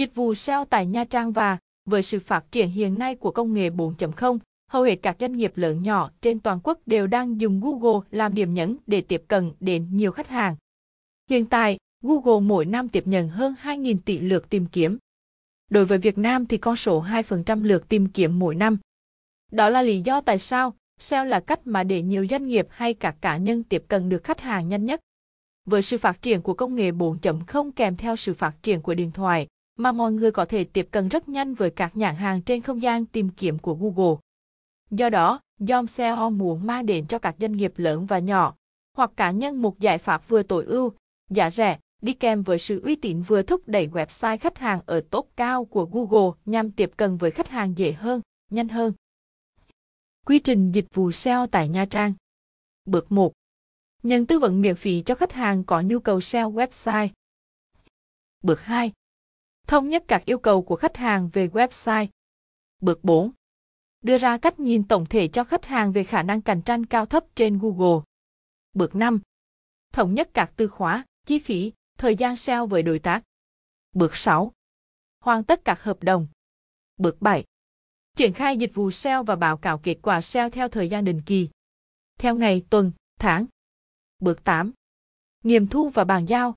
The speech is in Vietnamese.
Dịch vụ SEO tại Nha Trang và với sự phát triển hiện nay của công nghệ 4.0, hầu hết các doanh nghiệp lớn nhỏ trên toàn quốc đều đang dùng Google làm điểm nhấn để tiếp cận đến nhiều khách hàng. Hiện tại, Google mỗi năm tiếp nhận hơn 2.000 tỷ lượt tìm kiếm. Đối với Việt Nam thì con số 2% lượt tìm kiếm mỗi năm. Đó là lý do tại sao SEO là cách mà để nhiều doanh nghiệp hay các cá nhân tiếp cận được khách hàng nhanh nhất. Với sự phát triển của công nghệ 4.0 kèm theo sự phát triển của điện thoại, mà mọi người có thể tiếp cận rất nhanh với các nhãn hàng trên không gian tìm kiếm của Google. Do đó, Yom SEO muốn mang đến cho các doanh nghiệp lớn và nhỏ, hoặc cá nhân một giải pháp vừa tối ưu, giá rẻ, đi kèm với sự uy tín vừa thúc đẩy website khách hàng ở top cao của Google nhằm tiếp cận với khách hàng dễ hơn, nhanh hơn. Quy trình dịch vụ SEO tại Nha Trang Bước 1. Nhận tư vấn miễn phí cho khách hàng có nhu cầu SEO website. Bước 2. Thống nhất các yêu cầu của khách hàng về website. Bước 4. Đưa ra cách nhìn tổng thể cho khách hàng về khả năng cạnh tranh cao thấp trên Google. Bước 5. Thống nhất các từ khóa, chi phí, thời gian SEO với đối tác. Bước 6. Hoàn tất các hợp đồng. Bước 7. Triển khai dịch vụ SEO và báo cáo kết quả SEO theo thời gian định kỳ. Theo ngày, tuần, tháng. Bước 8. Nghiệm thu và bàn giao,